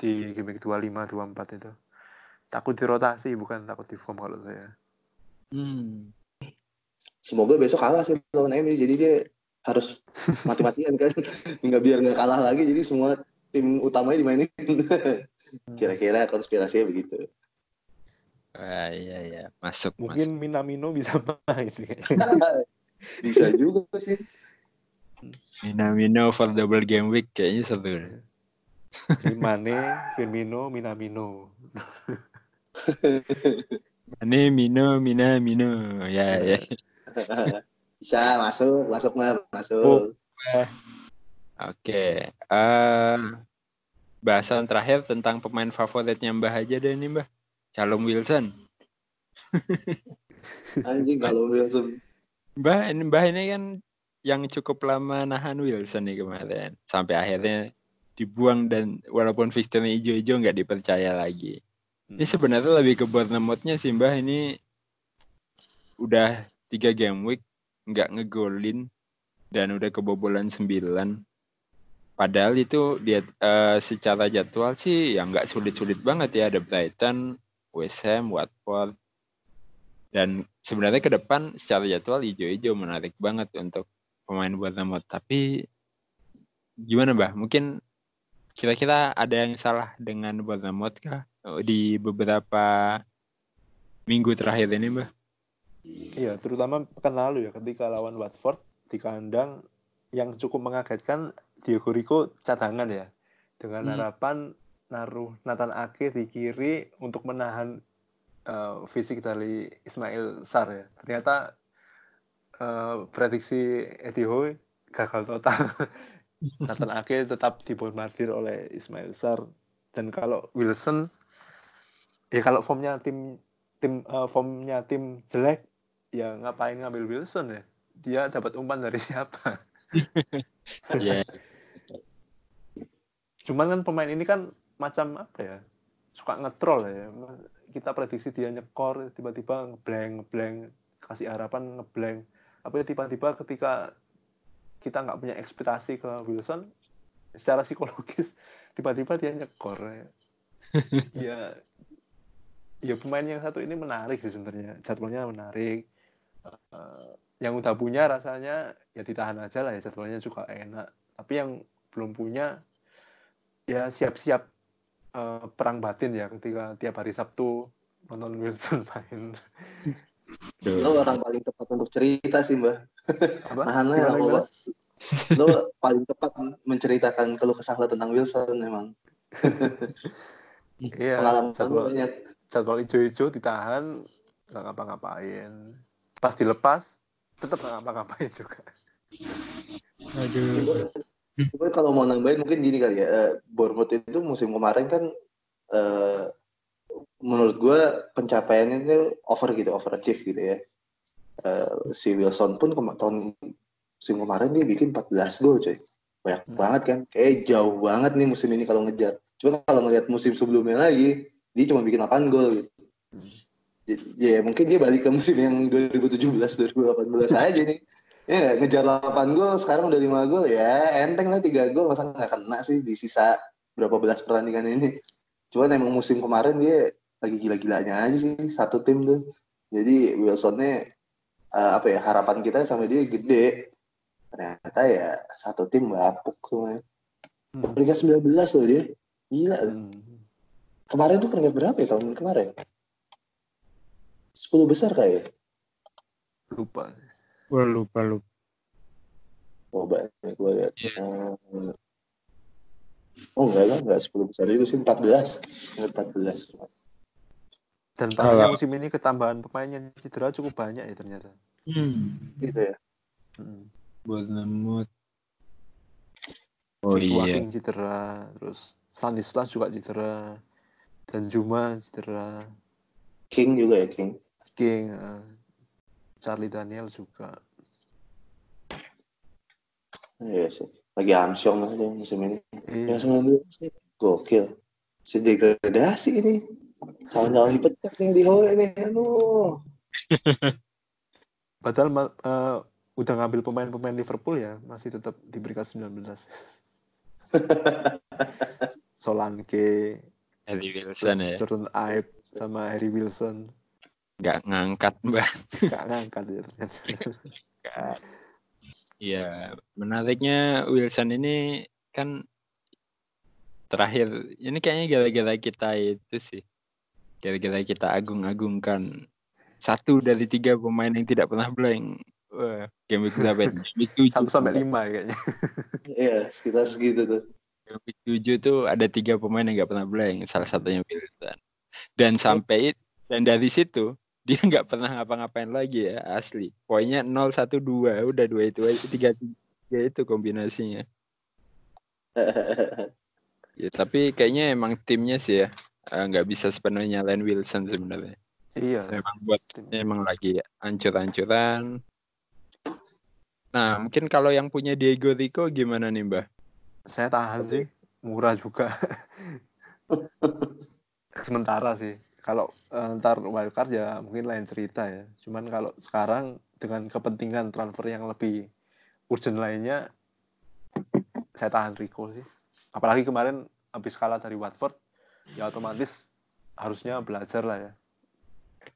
di game 25 24 itu takut dirotasi bukan takut di form kalau saya Hmm. Semoga besok kalah sih lawan MU jadi dia harus mati-matian kan. [laughs] Nggak biar nggak kalah lagi jadi semua tim utamanya dimainin. [laughs] Kira-kira konspirasinya begitu. Wah, iya iya, masuk mungkin Minamino bisa [laughs] main. Bisa juga sih. masuk. Minamino for double game week kayaknya seru. Mane, Firmino, Minamino. Ini Mino, Mina, Mino. Ya, ya. [laughs] Bisa masuk, masuk mah Oh. masuk. Oke. eh bahasan terakhir tentang pemain favoritnya Mbah aja deh nih, Mbah. Calum Wilson. [laughs] Anjing kalau Wilson. Mbah, ini Mbah ini kan yang cukup lama nahan Wilson nih kemarin. Sampai akhirnya dibuang dan walaupun fixturenya hijau-hijau nggak dipercaya lagi. Ini sebenarnya lebih ke Bournemouth-nya sih Mbah ini udah tiga game week nggak ngegolin dan udah kebobolan 9. Padahal itu dia eh, secara jadwal sih ya nggak sulit-sulit banget ya ada Brighton, West Ham, Watford. Dan sebenarnya ke depan secara jadwal hijau-hijau menarik banget untuk pemain Bournemouth. Tapi gimana Mbah? Mungkin kira-kira ada yang salah dengan Bournemouth kah di beberapa minggu terakhir ini, Mbah? Iya, terutama pekan lalu ya ketika lawan Watford di kandang yang cukup mengagetkan Diego Rico cadangan ya dengan Hmm. harapan naruh Nathan Ake di kiri untuk menahan eh, fisik dari Ismail Sar ya. Ternyata eh, prediksi Eddie Howe gagal total. [laughs] Nathan Ake tetap dibombardir oleh Ismail Sar dan kalau Wilson ya kalau formnya tim tim eh, formnya tim jelek ya ngapain ngambil Wilson ya? Dia dapat umpan dari [laughs] siapa? [laughs] Iya. cuman kan pemain ini kan macam apa ya? Suka ngetrol ya. Kita prediksi dia nyekor tiba-tiba ngeblank ngeblank kasih harapan ngeblank apa ya tiba-tiba ketika kita nggak punya ekspektasi ke Wilson secara psikologis tiba-tiba dia nyekor ya [laughs] ya ya pemain yang satu ini menarik sih sebenarnya jadwalnya menarik. Eh, yang udah punya rasanya ya ditahan aja lah ya jadwalnya juga enak. Tapi yang belum punya ya siap-siap eh, perang batin ya ketika tiap hari Sabtu nonton Wilson [laughs] main Lo orang paling tepat untuk cerita sih mbak. apa Nahan lah gimana? lo. Lo paling tepat menceritakan keluh kesah lo tentang Wilson emang. iya Pengalaman jadwal banyak. jadwal hijau-hijau ditahan nggak ngapa-ngapain pas dilepas tetap nggak ngapa-ngapain juga Aduh. Coba kalau mau nambahin mungkin gini kali ya. Bournemouth itu musim kemarin kan eh, menurut gue pencapaiannya itu over gitu, overachieve gitu ya. Eh, si Wilson pun kema- tahun musim kemarin dia bikin 14 gol coy. Banyak Hmm. banget kan. Kayak jauh banget nih musim ini kalau ngejar. Cuma kalau ngeliat musim sebelumnya lagi, dia cuma bikin 8 gol gitu. Ya, ya mungkin dia balik ke musim yang 2017 2018 [laughs] aja nih. Ya ngejar 8 gol sekarang udah 5 gol ya enteng lah 3 gol masa nggak kena sih di sisa berapa belas pertandingan ini. Cuman emang musim kemarin dia lagi gila-gilanya aja sih satu tim tuh. Jadi Wilsonnya eh, apa ya harapan kita sama dia gede. Ternyata ya satu tim bapuk semuanya. Hmm. Peringkat 19 loh dia. Gila. Hmm. Kemarin tuh peringkat berapa ya tahun kemarin? 10 besar kayak. lupa Gua lupa lupa. Oh banyak gue lihat. Iya. Eh, oh enggak lah, enggak 10 besar itu sih 14. Peringkat 14. Dan parahnya musim ini ketambahan pemain yang cedera cukup banyak ya ternyata Hmm. Gitu ya. Hmm. Bournemouth. Oh iya. King cedera terus Stanislas juga cedera Dan Juma cedera. King juga ya King. King, eh, Charlie Daniel juga. Iya sih. Lagi amsyong lah musim ini. Iya. Yang 19 sih gokil. Si degradasi ini. Calon-calon dipecat nih di Hole ini. Aduh. [laughs] Padahal eh, udah ngambil pemain-pemain Liverpool ya, masih tetap diberikan 19. [laughs] Solanke, Harry Wilson ya. Jordan Ibe, sama Harry Wilson. Nggak ngangkat, Mbak. Gak ngangkat ya. [laughs] Iya, menariknya Wilson ini kan terakhir ini kayaknya gara-gara kita itu sih. Gara-gara kita agung-agungkan satu dari tiga pemain yang tidak pernah blank. Wah, game week berapa? itu? Game week tujuh. Satu sampai lima ya kayaknya. [laughs] Iya, sekitar segitu tuh. Game week tujuh tuh ada tiga pemain yang nggak pernah blank. Salah satunya Wilson. Dan sampai it- dan dari situ [laughs] dia nggak pernah ngapa-ngapain lagi ya asli. Poinnya 0 1 2 udah dua itu aja tiga tiga itu kombinasinya. [laughs] Ya, tapi kayaknya emang timnya sih ya eh, nggak bisa sepenuhnya lain Wilson sebenarnya. Iya. Emang buat tim. emang lagi ancur-ancuran. Nah, mungkin kalau yang punya Diego Rico gimana nih, Mbah? Saya tahan sih, murah juga. [laughs] Sementara sih. Kalau eh, ntar wildcard ya mungkin lain cerita ya. Cuman kalau sekarang dengan kepentingan transfer yang lebih urgent lainnya, saya tahan Rico sih. Apalagi kemarin habis kalah dari Watford, ya otomatis harusnya belajar lah ya.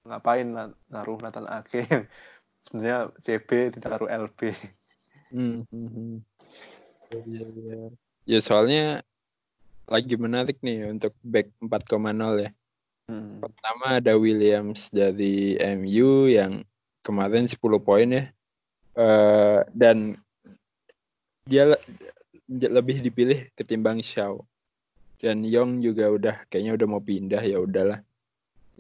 Ngapain na- naruh Nathan Ake yang [laughs] sebenarnya CB ditaruh LB. Hmm, hmm. Iya, iya. Ya soalnya lagi menarik nih untuk back 4,0 ya. Hmm. Pertama ada Williams dari MU yang kemarin 10 poin ya. Eh, dan dia le- lebih dipilih ketimbang Shaw. Dan Young juga udah kayaknya udah mau pindah ya udahlah.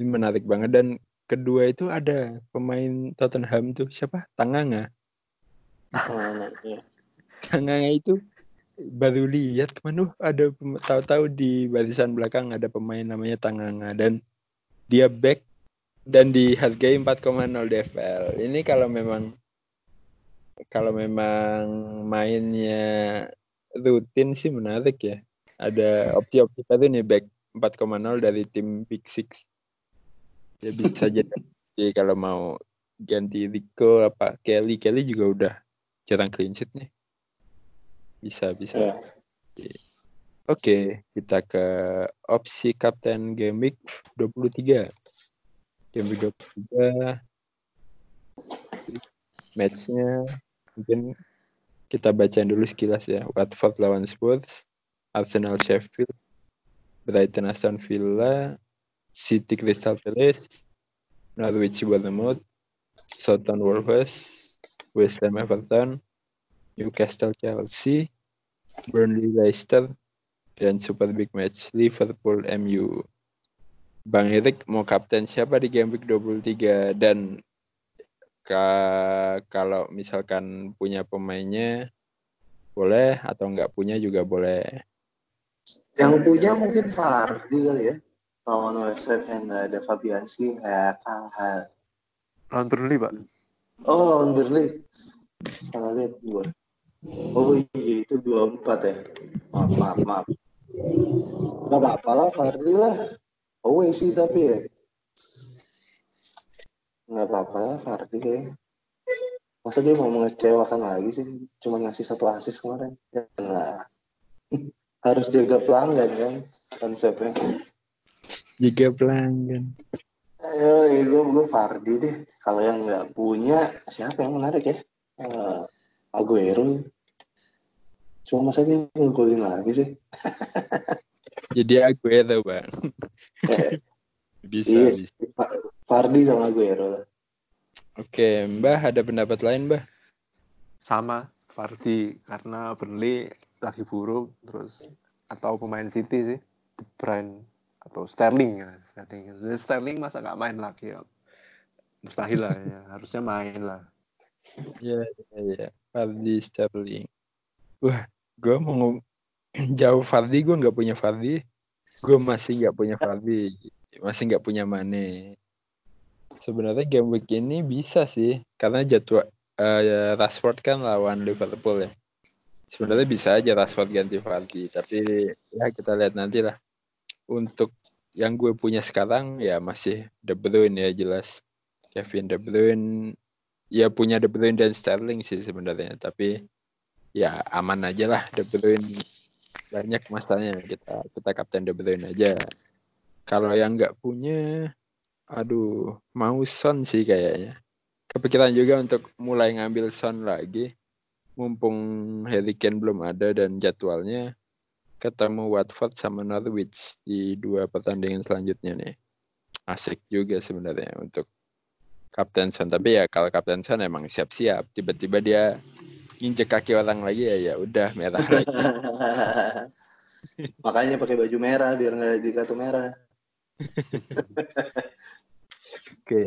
Ini menarik banget dan kedua itu ada pemain Tottenham tuh siapa? Tanganga. Tanganga itu baru lihat ke mana uh, ada tahu-tahu di barisan belakang ada pemain namanya Tanganga dan dia back dan dihargai 4,0 DFL. Ini kalau memang kalau memang mainnya rutin sih menarik ya. Ada opsi-opsi baru nih back 4,0 dari tim Big Six. Ya bisa jadi sih kalau mau ganti Rico apa Kelly Kelly juga udah jarang clean sheet nih. Bisa bisa. Ya. Oke, kita ke opsi Kapten Game Week 23. Game Week 23 matchnya mungkin kita bacain dulu sekilas ya. Watford lawan Spurs, Arsenal Sheffield, Brighton Aston Villa, City Crystal Palace, Norwich Bournemouth, Southampton Wolves, West Ham Everton, Newcastle Chelsea, Burnley Leicester, dan super big match Liverpool MU. Bang Erik mau kapten siapa di game week 23 dan ka- kalau misalkan punya pemainnya boleh atau nggak punya juga boleh. Yang punya mungkin Fardi kali ya. Lawan West Ham yang ada Fabianski kayak kalah. Lawan Burnley, Pak. Oh, lawan Burnley. Salah lihat gue. Oh iya, itu dua empat ya. Maaf, maaf, maaf. Gak apa-apa lah, Fardi lah. Away sih tapi ya. Gak apa-apa lah, Fardi kayaknya. Masa dia mau mengecewakan lagi sih? Cuma ngasih satu asis kemarin. Ya, nah. Harus jaga pelanggan kan konsepnya. Jika pelanggan. Ayo, ya gue gue Fardi deh. Kalau yang nggak punya, siapa yang menarik ya? Eh, Aguero. Cuma masa dia ngegolin lagi sih? [laughs] Jadi Aguero bang. Eh, Bisa, iya, bisa. Fardi sama Aguero lah. Oke, Mbah ada pendapat lain Mbah? Sama Vardy karena Burnley lagi buruk terus atau pemain City sih De Bruyne atau Sterling ya Sterling Jadi Sterling masa nggak main lagi ya mustahil lah ya [laughs] harusnya main lah Iya, iya, iya. Fardi Sterling. Wah, gue mau [clears throat] jauh Fardi, gue nggak punya Fardi. gue masih nggak punya Fabi, masih nggak punya Mane. Sebenarnya game week ini bisa sih, karena jadwal uh, Rashford kan lawan Liverpool ya. Sebenarnya bisa aja Rashford ganti Vardy, tapi ya kita lihat nanti lah. Untuk yang gue punya sekarang ya masih De Bruyne ya jelas. Kevin De Bruyne ya punya De Bruyne dan Sterling sih sebenarnya, tapi ya aman aja lah De Bruyne banyak masalahnya kita kita kapten De Bruyne aja kalau yang nggak punya aduh mau Son sih kayaknya kepikiran juga untuk mulai ngambil Son lagi mumpung Harry Kane belum ada dan jadwalnya ketemu Watford sama Norwich di dua pertandingan selanjutnya nih asik juga sebenarnya untuk Kapten Son tapi ya kalau Kapten Son emang siap-siap tiba-tiba dia nginjek kaki orang lagi ya ya udah merah lagi. [laughs] Makanya pakai baju merah biar nggak di kartu merah. [laughs] Oke,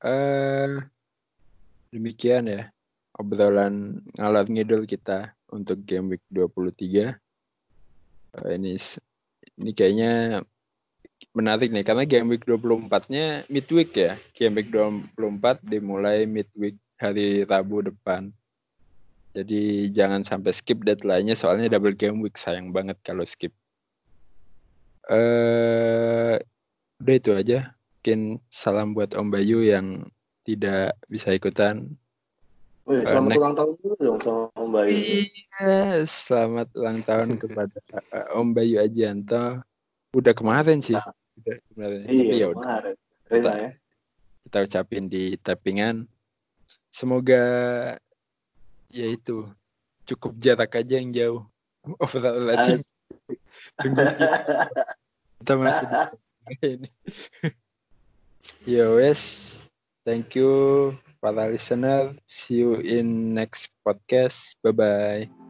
uh, demikian ya obrolan ngalor ngidul kita untuk game week 23. Uh, eh, ini ini kayaknya menarik nih karena game week 24-nya midweek ya. Game week 24 dimulai midweek hari Rabu depan. Jadi jangan sampai skip deadline-nya soalnya double game week sayang banget kalau skip. Eh uh, udah itu aja. Mungkin salam buat Om Bayu yang tidak bisa ikutan. Oh, iya, selamat uh, ulang tahun dulu dong sama Om Bayu. Iya, selamat ulang tahun kepada uh, Om Bayu Ajianto. Udah kemarin sih. Nah, udah kemarin. Iya, ya kemarin. Kita, ya. kita ucapin di tappingan. Semoga ya itu cukup jarak aja yang jauh [laughs] overall aja kita masih [laughs] [laughs] ini yo wes thank you para listener see you in next podcast. Bye bye